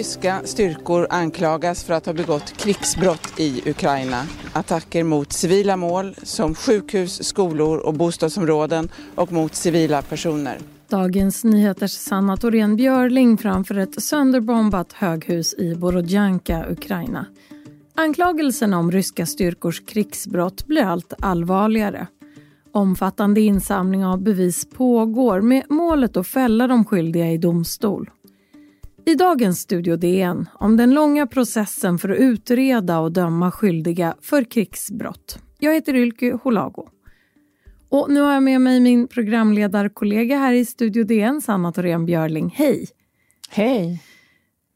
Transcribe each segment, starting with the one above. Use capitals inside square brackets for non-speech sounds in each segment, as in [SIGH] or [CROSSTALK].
Ryska styrkor anklagas för att ha begått krigsbrott i Ukraina. Attacker mot civila mål som sjukhus, skolor och bostadsområden och mot civila personer. Dagens Nyheters Sanna Thorén Björling framför ett sönderbombat höghus i Borodjanka, Ukraina. Anklagelserna om ryska styrkors krigsbrott blir allt allvarligare. Omfattande insamling av bevis pågår med målet att fälla de skyldiga i domstol. I dagens Studio DN om den långa processen för att utreda och döma skyldiga för krigsbrott. Jag heter Ylke Holago. Och nu har jag med mig min programledarkollega här i Studio DN, Sanna Thorén Björling. Hej! Hej!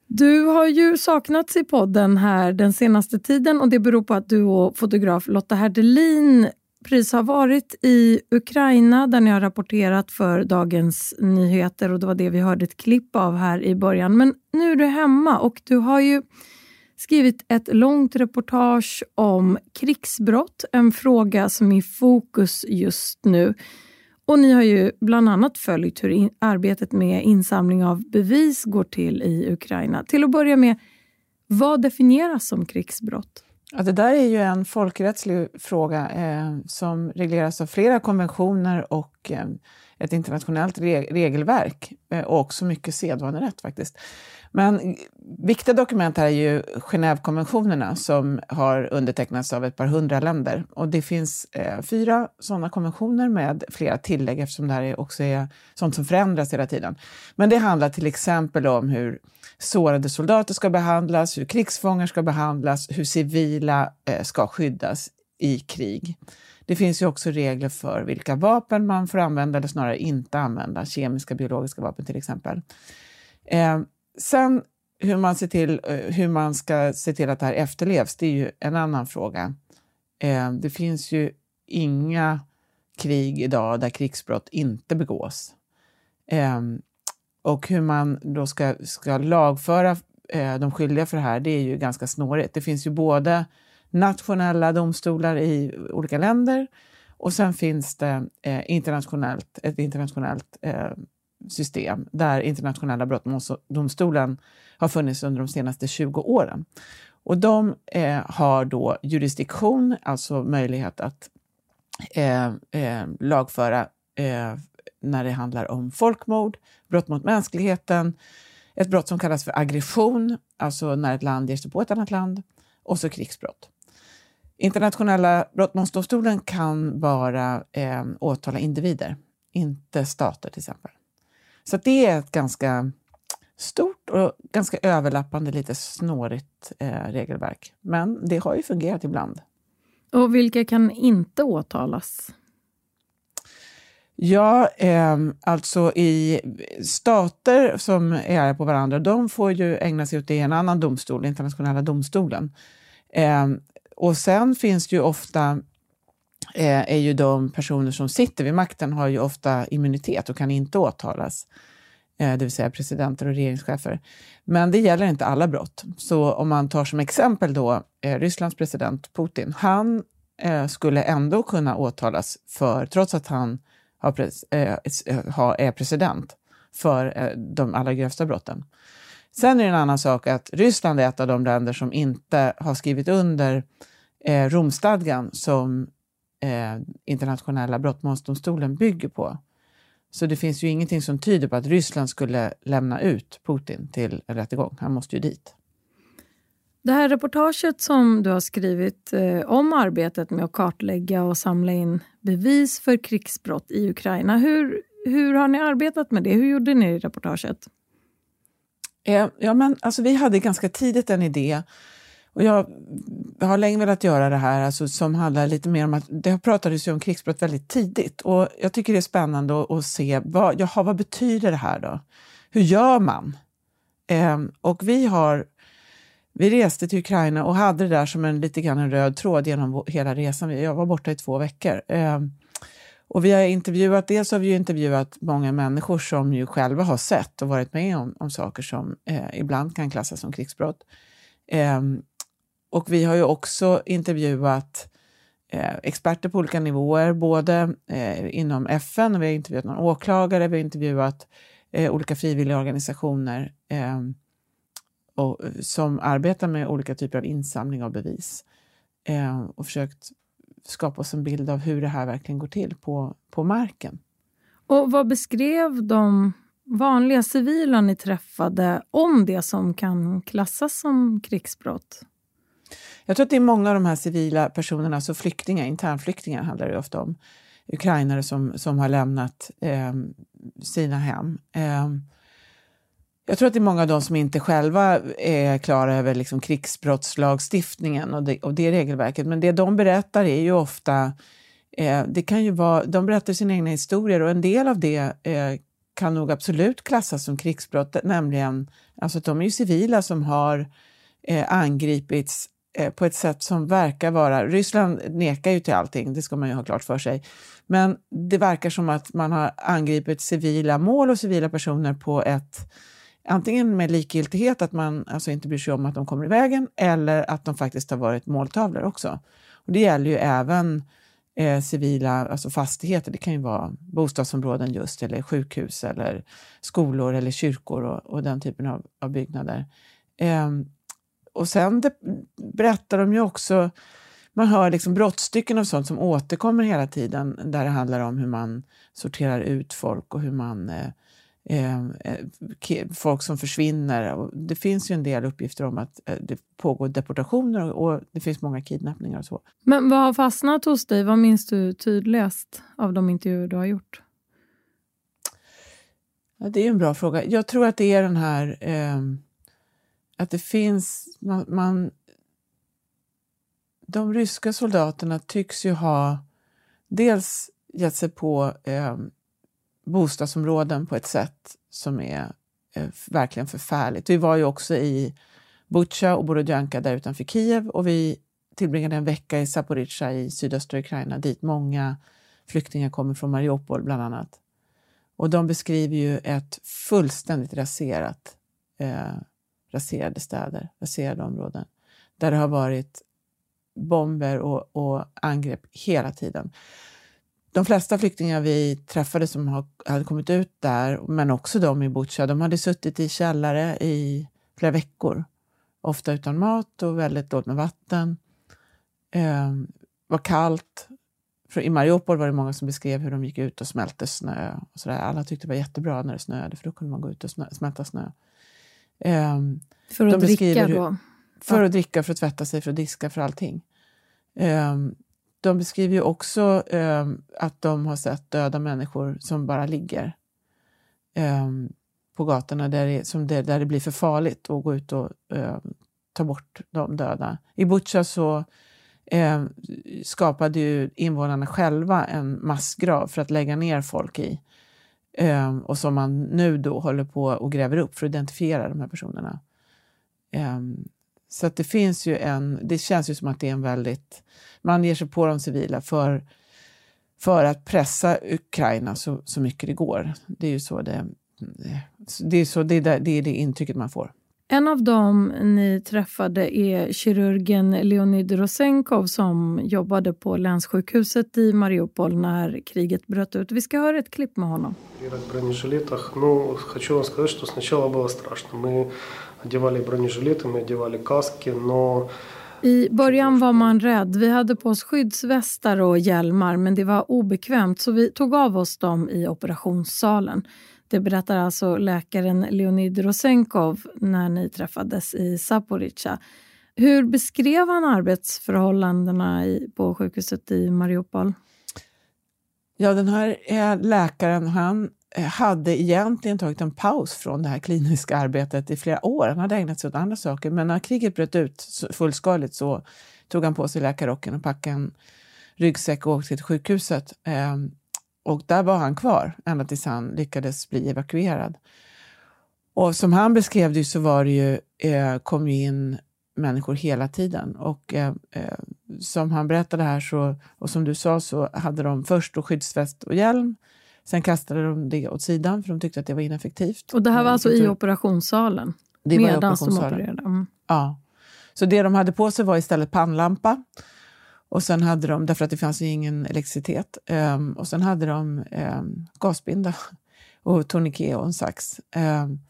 Du har ju saknats i podden här den senaste tiden och det beror på att du och fotograf Lotta Herdelin precis har varit i Ukraina där ni har rapporterat för Dagens Nyheter och det var det vi hörde ett klipp av här i början. Men nu är du hemma och du har ju skrivit ett långt reportage om krigsbrott, en fråga som är i fokus just nu. Och ni har ju bland annat följt hur arbetet med insamling av bevis går till i Ukraina. Till att börja med, vad definieras som krigsbrott? Ja, det där är ju en folkrättslig fråga eh, som regleras av flera konventioner och eh, ett internationellt re regelverk eh, och också mycket sedvanerätt faktiskt. Men viktiga dokument här är ju Genèvekonventionerna som har undertecknats av ett par hundra länder. Och det finns eh, fyra sådana konventioner med flera tillägg eftersom det här också är sånt som förändras hela tiden. Men det handlar till exempel om hur sårade soldater ska behandlas, hur krigsfångar ska behandlas, hur civila eh, ska skyddas i krig. Det finns ju också regler för vilka vapen man får använda eller snarare inte använda, kemiska, biologiska vapen till exempel. Eh, sen hur man, ser till, eh, hur man ska se till att det här efterlevs, det är ju en annan fråga. Eh, det finns ju inga krig idag där krigsbrott inte begås. Eh, och hur man då ska, ska lagföra eh, de skyldiga för det här, det är ju ganska snårigt. Det finns ju både nationella domstolar i olika länder och sen finns det eh, internationellt, ett internationellt eh, system där internationella brottmålsdomstolen har funnits under de senaste 20 åren. Och de eh, har då jurisdiktion, alltså möjlighet att eh, eh, lagföra eh, när det handlar om folkmord, brott mot mänskligheten, ett brott som kallas för aggression, alltså när ett land ger sig på ett annat land, och så krigsbrott. Internationella brottmålsdomstolen kan bara eh, åtala individer, inte stater till exempel. Så det är ett ganska stort och ganska överlappande, lite snårigt eh, regelverk. Men det har ju fungerat ibland. Och vilka kan inte åtalas? Ja, eh, alltså i stater som är arga på varandra, de får ju ägna sig åt det i en annan domstol, internationella domstolen. Eh, och sen finns det ju ofta, eh, är ju de personer som sitter vid makten har ju ofta immunitet och kan inte åtalas. Eh, det vill säga presidenter och regeringschefer. Men det gäller inte alla brott. Så om man tar som exempel då eh, Rysslands president Putin, han eh, skulle ändå kunna åtalas för, trots att han har pres, eh, eh är president, för eh, de allra grövsta brotten. Sen är det en annan sak att Ryssland är ett av de länder som inte har skrivit under eh, Romstadgan som eh, internationella brottmålsdomstolen bygger på. Så det finns ju ingenting som tyder på att Ryssland skulle lämna ut Putin till en rättegång. Han måste ju dit. Det här reportaget som du har skrivit eh, om arbetet med att kartlägga och samla in bevis för krigsbrott i Ukraina. Hur, hur har ni arbetat med det? Hur gjorde ni reportaget? Eh, ja, men, alltså, vi hade ganska tidigt en idé och jag har länge velat göra det här alltså, som handlar lite mer om att det pratades ju om krigsbrott väldigt tidigt och jag tycker det är spännande att, att se vad, jaha, vad betyder det här då? Hur gör man? Eh, och vi har vi reste till Ukraina och hade det där som en lite grann en röd tråd genom hela resan. Jag var borta i två veckor. Eh, och vi har intervjuat, dels har vi intervjuat många människor som ju själva har sett och varit med om, om saker som eh, ibland kan klassas som krigsbrott. Eh, och vi har ju också intervjuat eh, experter på olika nivåer, både eh, inom FN, och vi har intervjuat någon åklagare, vi har intervjuat eh, olika frivilliga organisationer. Ehm, och, som arbetar med olika typer av insamling av bevis eh, och försökt skapa oss en bild av hur det här verkligen går till på, på marken. Och Vad beskrev de vanliga civila ni träffade om det som kan klassas som krigsbrott? Jag tror att det är många av de här civila personerna, alltså flyktingar, internflyktingar handlar det ofta om, ukrainare som, som har lämnat eh, sina hem. Eh, jag tror att det är många av dem som inte själva eh, är klara över liksom krigsbrottslagstiftningen och det, och det regelverket, men det de berättar är ju ofta eh, det kan ju vara, de berättar sina egna historier och en del av det eh, kan nog absolut klassas som krigsbrott, nämligen alltså att de är ju civila som har eh, angripits eh, på ett sätt som verkar vara... Ryssland nekar ju till allting, det ska man ju ha klart för sig. Men det verkar som att man har angripit civila mål och civila personer på ett antingen med likgiltighet, att man alltså inte bryr sig om att de kommer i vägen, eller att de faktiskt har varit måltavlor också. Och det gäller ju även eh, civila alltså fastigheter. Det kan ju vara bostadsområden just, eller sjukhus, eller skolor eller kyrkor och, och den typen av, av byggnader. Eh, och sen det, berättar de ju också, man hör liksom brottstycken och sånt som återkommer hela tiden, där det handlar om hur man sorterar ut folk och hur man eh, Eh, eh folk som försvinner. Det finns ju en del uppgifter om att eh, det pågår deportationer och det finns många kidnappningar och så. Men vad har fastnat hos dig? Vad minns du tydligast av de intervjuer du har gjort? Ja, det är en bra fråga. Jag tror att det är den här eh, att det finns... Man, man, de ryska soldaterna tycks ju ha dels gett sig på eh, bostadsområden på ett sätt som är eh, verkligen förfärligt. Vi var ju också i Butja och Borodjanka där utanför Kiev och vi tillbringade en vecka i Zaporizjzja i sydöstra Ukraina dit många flyktingar kommer från Mariupol bland annat. Och de beskriver ju ett fullständigt raserat, eh, raserade städer, raserade områden där det har varit bomber och, och angrepp hela tiden de flesta flyktingar vi träffade som har, hade kommit ut där, men också de i Butja, de hade suttit i källare i flera veckor. Ofta utan mat och väldigt dåligt med vatten. Eh, var kallt. För I Mariupol var det många som beskrev hur de gick ut och smälte snö. Och så där. Alla tyckte det var jättebra när det snöade, för då kunde man gå ut och snö, smälta snö. Eh, för att dricka då? För att dricka, för att tvätta sig, för att diska, för allting. Um, de beskriver ju också eh, att de har sett döda människor som bara ligger eh, på gatorna där det, som det, där det blir för farligt att gå ut och eh, ta bort de döda. I Butja så ehm, skapade ju invånarna själva en massgrav för att lägga ner folk i ehm, och som man nu då håller på och gräver upp för att identifiera de här personerna. Ehm, så att det finns ju en, det känns ju som att det är en väldigt, man ger sig på de civila för, för att pressa Ukraina så, så mycket det går. Det är ju så det, det, är, så, det, är det, är det intrycket man får. En av dem ni träffade är kirurgen Leonid Rosenkov som jobbade på länssjukhuset i Mariupol när kriget bröt ut. Vi ska höra ett klipp med honom одевали бронежилеты, мы одевали каски, но i början var man rädd. Vi hade på oss skyddsvästar och hjälmar men det var obekvämt så vi tog av oss dem i operationssalen. Det berättar alltså läkaren Leonid Rosenkov när ni träffades i Zaporizjzja. Hur beskrev han arbetsförhållandena i, på sjukhuset i Mariupol? Ja, den här läkaren han Eh, Eh, hade egentligen tagit en paus från det här kliniska arbetet i flera år. Han hade ägnat sig åt andra saker, men när kriget bröt ut fullskaligt så tog han på sig läkarrocken och packade en ryggsäck och åkte till sjukhuset. Ehm, och där var han kvar ända tills han lyckades bli evakuerad. Och som han beskrev det så var det ju, eh, kom ju in människor hela tiden. Och eh, eh, som han berättade här, så, och som du sa, så hade de först då skyddsväst och hjälm Sen kastade de det åt sidan för de tyckte att det var ineffektivt. Och det här var alltså i operationssalen? Det var Medan de opererade? Mm. Ja. Så det de hade på sig var istället pannlampa. Och sen hade de, därför att det fanns ingen elektricitet, um, och sen hade de um, gasbinda [LAUGHS] och tourniquet och en sax. Um,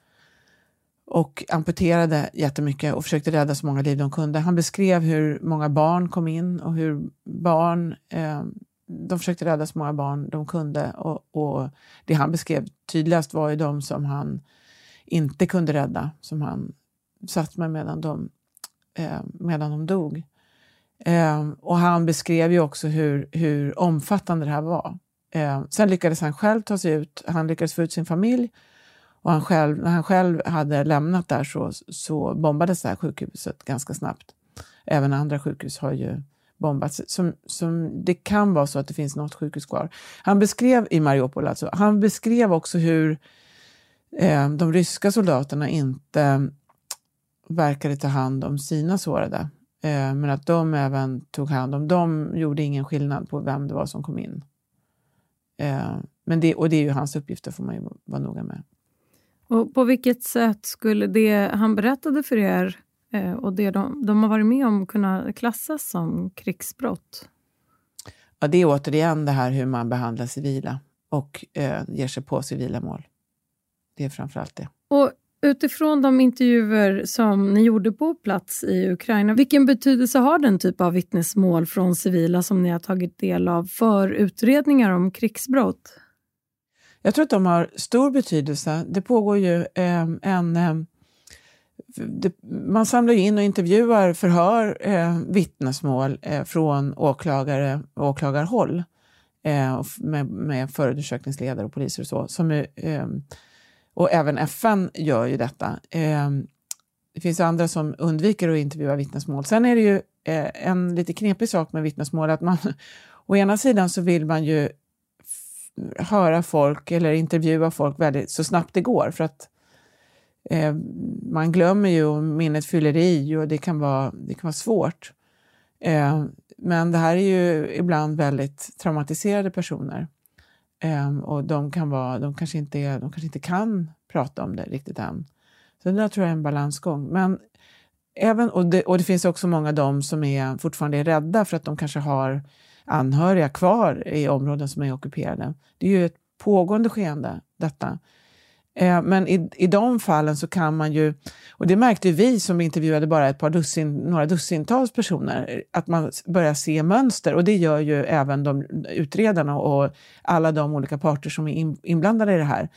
och amputerade jättemycket och försökte rädda så många liv de kunde. Han beskrev hur många barn kom in och hur barn eh, de försökte rädda så många barn de kunde och, och, det han beskrev tydligast var ju de som han inte kunde rädda, som han satt med medan de, eh, medan de dog. Eh, och han beskrev ju också hur, hur omfattande det här var. Eh, sen lyckades han själv ta sig ut, han lyckades få ut sin familj och han själv, när han själv hade lämnat där så, så bombades det här sjukhuset ganska snabbt. Även andra sjukhus har ju bombats. Som, som, det kan vara så att det finns något sjukhus kvar. Han beskrev i Mariupol alltså, han beskrev också hur eh, de ryska soldaterna inte verkade ta hand om sina sårade. Eh, men att de även tog hand om dem, gjorde ingen skillnad på vem det var som kom in. Eh, men det, och det är ju hans uppgifter, det får man ju vara noga med. Och på vilket sätt skulle det han berättade för er och det de, de har varit med om kunna klassas som krigsbrott? Ja, det är återigen det här hur man behandlar civila och eh, ger sig på civila mål. Det är framförallt det. Och utifrån de intervjuer som ni gjorde på plats i Ukraina, vilken betydelse har den typ av vittnesmål från civila som ni har tagit del av för utredningar om krigsbrott? Jag tror att de har stor betydelse. Det pågår ju eh, en... Det, man samlar in och intervjuar, förhör eh, vittnesmål eh, från åklagare och åklagarhåll eh, med, med förundersökningsledare och poliser och så. Som är, eh, och även FN gör ju detta. Eh, det finns andra som undviker att intervjua vittnesmål. Sen är det ju eh, en lite knepig sak med vittnesmål att man [LAUGHS] å ena sidan så vill man ju höra folk eller intervjua folk väldigt, så snabbt det går. För att eh, man glömmer ju och minnet fyller i och det kan vara, det kan vara svårt. Eh, men det här är ju ibland väldigt traumatiserade personer. Eh, och de, kan vara, de, kanske inte är, de kanske inte kan prata om det riktigt än. Så det där tror jag är en balansgång. Men även, och, det, och det finns också många av dem som är, fortfarande är rädda för att de kanske har anhöriga kvar i områden som är ockuperade. Det är ju ett pågående skeende, detta. Eh, men i, i de fallen så kan man ju, och det märkte vi som intervjuade bara ett par dussin, några dussintals personer, att man börjar se mönster och det gör ju även de utredarna och alla de olika parter som är inblandade i det här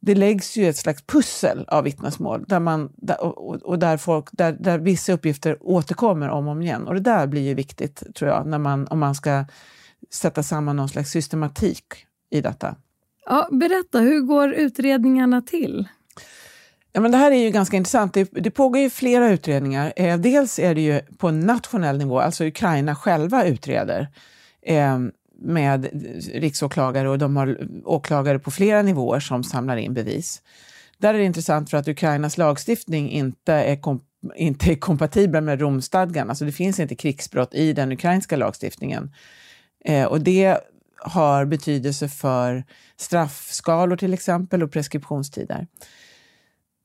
det läggs ju ett slags pussel av vittnesmål där man, och, och, där, folk, där, där vissa uppgifter återkommer om och om igen. Och det där blir ju viktigt, tror jag, när man, om man ska sätta samman någon slags systematik i detta. Ja, berätta, hur går utredningarna till? Ja, men det här är ju ganska intressant. Det, det pågår ju flera utredningar. Eh, dels är det ju på nationell nivå, alltså Ukraina själva utreder. Eh, med riksåklagare och de har åklagare på flera nivåer som samlar in bevis. Där är det intressant för att Ukrainas lagstiftning inte är, kom, inte är kompatibel med Romstadgan. Alltså det finns inte krigsbrott i den ukrainska lagstiftningen. Eh, och det har betydelse för straffskalor till exempel och preskriptionstider.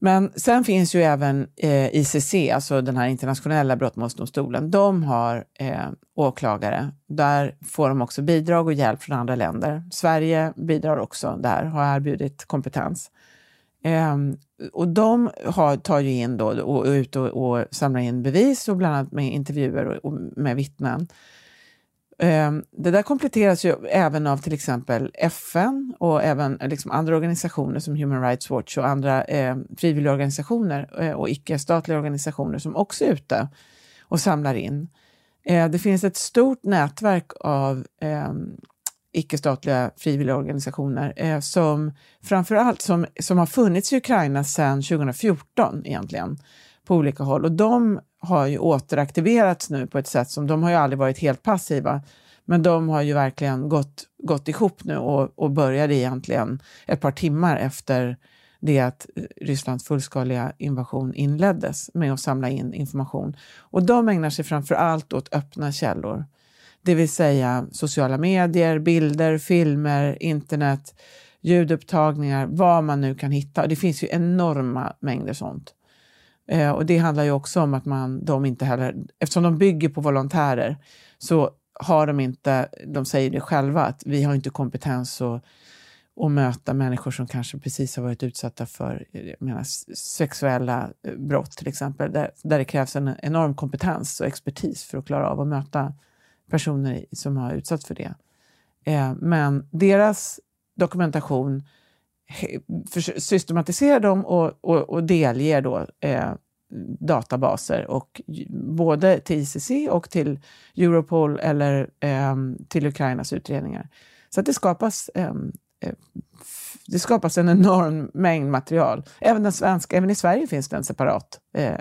Men sen finns ju även eh, ICC, alltså den här internationella brottmålsdomstolen. De har eh, åklagare. Där får de också bidrag och hjälp från andra länder. Sverige bidrar också där, har erbjudit kompetens. Eh, och de har, tar ju in då och, och ut och, och, samlar in bevis och bland annat med intervjuer och, och med vittnen. Ehm, det där kompletteras ju även av till exempel FN och även liksom andra organisationer som Human Rights Watch och andra ehm, eh, frivilligorganisationer och icke-statliga organisationer som också är ute och samlar in. Eh, det finns ett stort nätverk av eh, icke-statliga frivilligorganisationer eh, som framförallt som, som har funnits i Ukraina sedan 2014 egentligen på olika håll och de har ju återaktiverats nu på ett sätt som, de har ju aldrig varit helt passiva, men de har ju verkligen gått, gått ihop nu och, och började egentligen ett par timmar efter det att Rysslands fullskaliga invasion inleddes med att samla in information. Och de ägnar sig framför allt åt öppna källor, det vill säga sociala medier, bilder, filmer, internet, ljudupptagningar, vad man nu kan hitta. Det finns ju enorma mängder sånt. Eh, och det handlar ju också om att man, de inte heller, eftersom de bygger på volontärer, så har de inte, de säger det själva, att vi har inte kompetens att, att möta människor som kanske precis har varit utsatta för eh, menar, sexuella eh, brott till exempel, där, där det krävs en enorm kompetens och expertis för att klara av att möta personer som har utsatts för det. Eh, men deras dokumentation systematiserar dem och, och, och delger då, eh, databaser, och både till ICC och till Europol eller eh, till Ukrainas utredningar. Så att det skapas ehm, eh, det skapas en enorm mängd material. Även, den svenska, även i Sverige finns det en separat eh,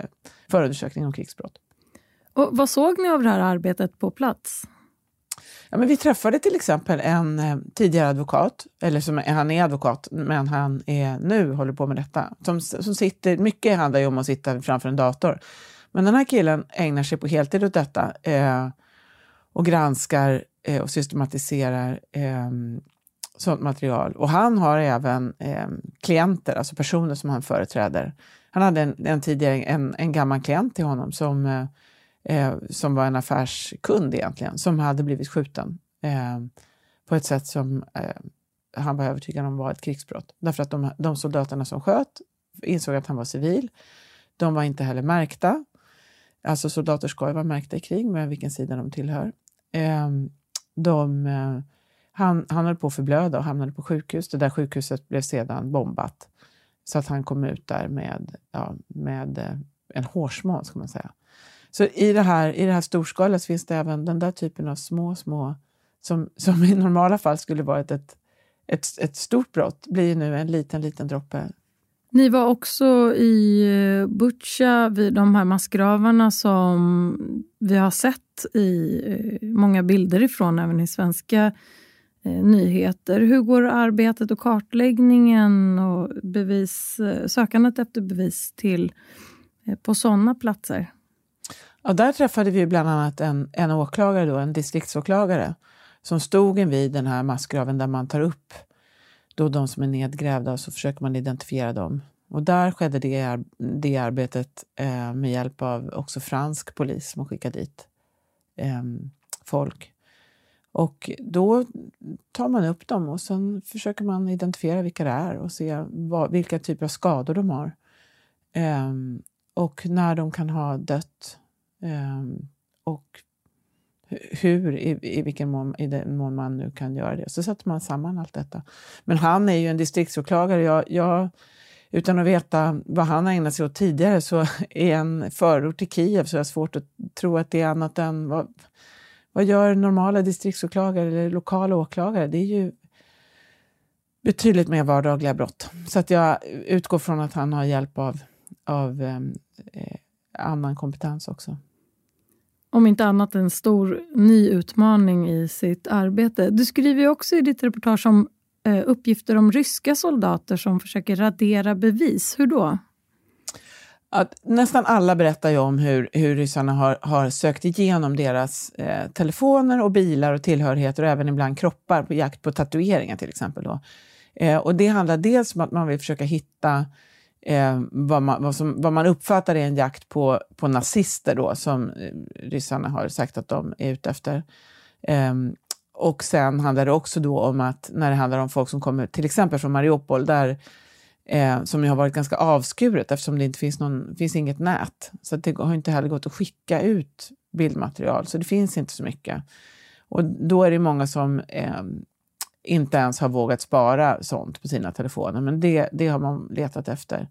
förundersökning om krigsbrott. Och vad såg ni av det här arbetet på plats? Ja, men vi träffade till exempel en eh, tidigare advokat, eller som, han är advokat, men han är nu håller på med detta. Som, som sitter, mycket handlar ju om att sitta framför en dator. Men den här killen ägnar sig på heltid åt detta eh, och granskar eh, och systematiserar eh, sånt material. Och han har även eh, klienter, alltså personer som han företräder. Han hade en, en tidigare en, en gammal klient till honom som eh, eh, som var en affärskund egentligen, som hade blivit skjuten eh, på ett sätt som eh, han var övertygad om var ett krigsbrott. Därför att de, de soldaterna som sköt insåg att han var civil. De var inte heller märkta. Alltså soldater ska ju vara märkta i krig med vilken sida de tillhör. Eh, de, eh, han, han höll på att förblöda och hamnade på sjukhus. Det där sjukhuset blev sedan bombat. Så att han kom ut där med, ja, med eh, en hårsmån, ska man säga. Så i det här, i det här storskaliga finns det även den där typen av små, små som, som i normala fall skulle varit ett, ett, ett stort brott, blir nu en liten, liten droppe. Ni var också i eh, Butja vid de här massgravarna som vi har sett i eh, många bilder ifrån, även i svenska eh, nyheter. Hur går arbetet och kartläggningen och bevis, sökandet efter bevis till på sådana platser? Ja, där träffade vi bland annat en, en åklagare, då, en distriktsåklagare, som stod vid den här massgraven där man tar upp då de som är nedgrävda och så försöker man identifiera dem. Och där skedde det, det arbetet eh, med hjälp av också fransk polis som skickade dit eh, folk. Och då tar man upp dem och sen försöker man identifiera vilka det är och se vad, vilka typer av skador de har. Eh, och när de kan ha dött Ehm, och hur, i, i vilken mån, i den mån man nu kan göra det. Så sätter man samman allt detta. Men han är ju en distriktsåklagare. Jag, jag, utan att veta vad han har ägnat sig åt tidigare så är en förort till Kiev så är det svårt att tro att det är annat än vad, vad gör normala distriktsåklagare eller lokala åklagare? Det är ju betydligt mer vardagliga brott. Så att jag utgår från att han har hjälp av, av ehm, eh, annan kompetens också om inte annat en stor ny utmaning i sitt arbete. Du skriver också i ditt reportage om eh, uppgifter om ryska soldater som försöker radera bevis. Hur då? Att nästan alla berättar ju om hur, hur ryssarna har, har sökt igenom deras eh, telefoner och bilar och tillhörigheter och även ibland kroppar på jakt på tatueringar till exempel. Då. Eh, och det handlar dels om att man vill försöka hitta eh, vad, man, vad, som, vad man uppfattar är en jakt på, på nazister då, som eh, ryssarna har sagt att de är ute efter. Eh, och sen handlar det också då om att när det handlar om folk som kommer till exempel från Mariupol, där, eh, som ju har varit ganska avskuret eftersom det inte finns, någon, finns inget nät. Så det har inte heller gått att skicka ut bildmaterial, så det finns inte så mycket. Och då är det många som eh, inte ens har vågat spara sånt på sina telefoner, men det, det har man letat efter.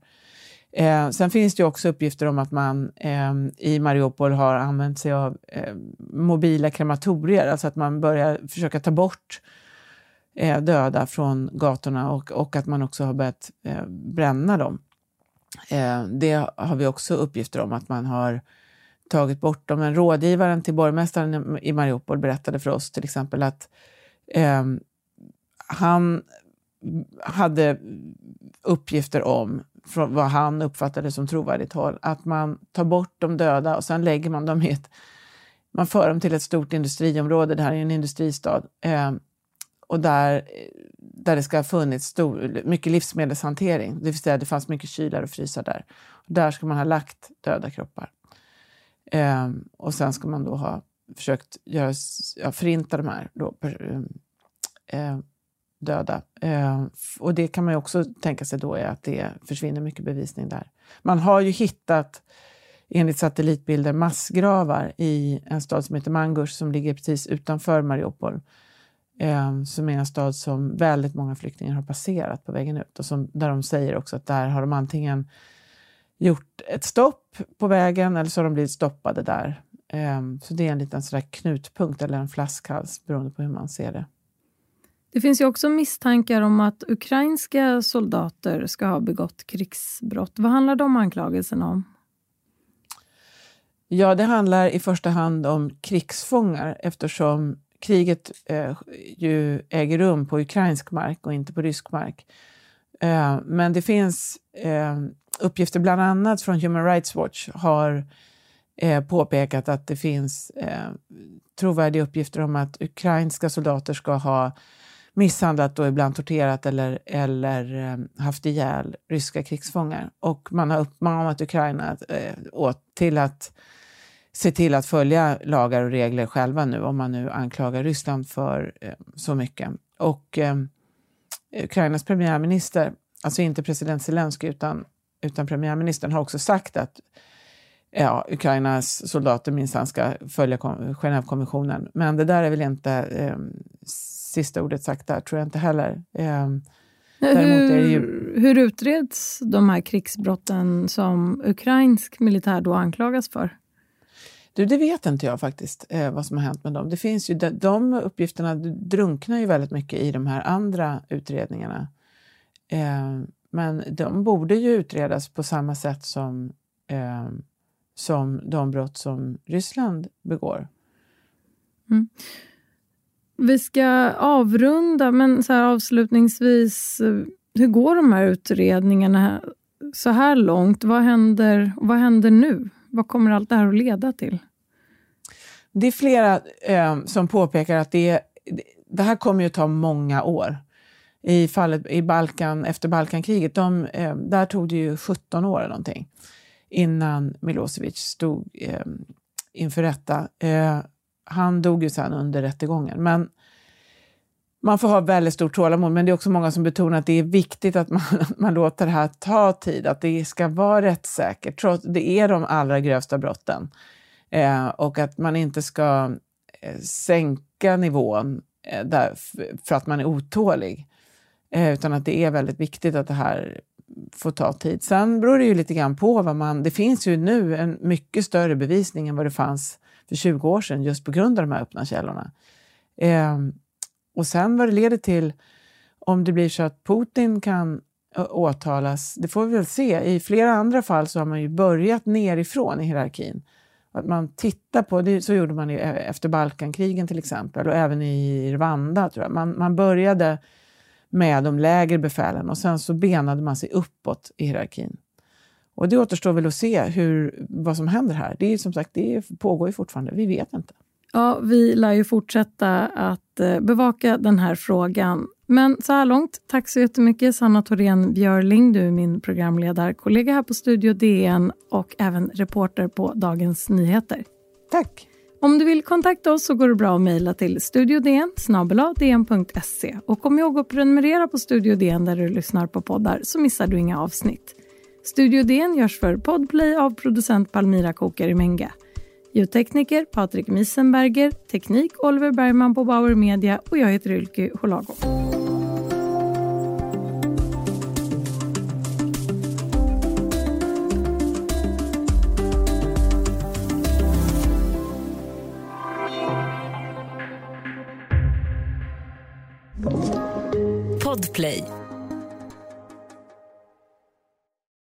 Eh, sen finns det också uppgifter om att man eh, i Mariupol har använt sig av eh, mobila krematorier, alltså att man börjar försöka ta bort eh, döda från gatorna och, och att man också har börjat eh, bränna dem. Eh, det har vi också uppgifter om att man har tagit bort dem. Men rådgivaren till borgmästaren i Mariupol berättade för oss till exempel att eh, han hade uppgifter om, från vad han uppfattade som trovärdigt håll, att man tar bort de döda och sen lägger man dem i ett... Man för dem till ett stort industriområde, det här är en industristad, eh, och där, där det ska ha funnits stor, mycket livsmedelshantering, det vill säga det fanns mycket kylar och frysar där. Och där ska man ha lagt döda kroppar. Eh, och sen ska man då ha försökt göra, ja, förinta de här då, eh, döda. Eh, och det kan man ju också tänka sig då är att det försvinner mycket bevisning där. Man har ju hittat, enligt satellitbilder, massgravar i en stad som heter Mangush som ligger precis utanför Mariupol. Eh, som är en stad som väldigt många flyktingar har passerat på vägen ut och som, där de säger också att där har de antingen gjort ett stopp på vägen eller så har de blivit stoppade där. Eh, så det är en liten sådär knutpunkt eller en flaskhals beroende på hur man ser det. Det finns ju också misstankar om att ukrainska soldater ska ha begått krigsbrott. Vad handlar de anklagelserna om? Ja, det handlar i första hand om krigsfångar eftersom kriget eh, ju äger rum på ukrainsk mark och inte på rysk mark. Eh, men det finns eh, uppgifter, bland annat från Human Rights Watch, har eh, påpekat att det finns eh, trovärdiga uppgifter om att ukrainska soldater ska ha misshandlat och ibland torterat eller, eller ehm, haft ihjäl ryska krigsfångar. Och man har uppmanat Ukraina eh, åt, till att se till att följa lagar och regler själva nu om man nu anklagar Ryssland för ehm, så mycket. Och eh, Ukrainas premiärminister, alltså inte president Zelensky utan, utan premiärministern, har också sagt att ja, Ukrainas soldater minsann ska följa Genèvekonventionen. Men det där är väl inte eh, sista ordet sagt där, tror jag inte heller. Eh, hur, ju... hur utreds de här krigsbrotten som ukrainsk militär då anklagas för? Du, det vet inte jag faktiskt, eh, vad som har hänt med dem. Det finns ju, de, de uppgifterna drunknar ju väldigt mycket i de här andra utredningarna. Eh, men de borde ju utredas på samma sätt som, eh, som de brott som Ryssland begår. Mm. Vi ska avrunda, men så avslutningsvis, eh, hur går de här utredningarna så här långt? Vad händer, vad händer nu? Vad kommer allt det här att leda till? Det är flera eh, som påpekar att det, det här kommer att ta många år. I fallet i Balkan, efter Balkankriget, de, eh, där tog det ju 17 år eller någonting innan Milosevic stod eh, inför rätta. Eh, han dog ju sen under rättegången. Men man får ha väldigt stort tålamod, men det är också många som betonar att det är viktigt att man, [LAUGHS] man låter det här ta tid, att det ska vara rättssäkert. Trots, det är de allra grövsta brotten. Eh, och att man inte ska eh, sänka nivån eh, där, för att man är otålig. Eh, utan att det är väldigt viktigt att det här får ta tid. Sen beror det ju lite grann på vad man... Det finns ju nu en mycket större bevisning än vad det fanns för 20 år sedan just på grund av de här öppna källorna. Eh, och sen vad det leder till, om det blir så att Putin kan åtalas, det får vi väl se. I flera andra fall så har man ju börjat nerifrån i hierarkin. Att man tittar på, det, så gjorde man ju e, efter Balkankrigen till exempel och även i Rwanda. Tror jag. Man, man började med de lägre befälen och sen så benade man sig uppåt i hierarkin. Och det återstår väl att se hur, vad som händer här. Det är som sagt, det pågår ju fortfarande. Vi vet inte. Ja, vi lär ju fortsätta att eh, bevaka den här frågan. Men så här långt, tack så jättemycket Sanna Thorén Björling. Du är min programledarkollega här på Studio DN och även reporter på Dagens Nyheter. Tack! Om du vill kontakta oss så går det bra att mejla till studiodn dn.se. Och kom ihåg att prenumerera på Studio DN där du lyssnar på poddar så missar du inga avsnitt. Studio DN görs för Podplay av producent Palmira Kokarimenga. Ljudtekniker Patrik Miesenberger, teknik Oliver Bergman på Bauer Media och jag heter Ylke Holago. Podplay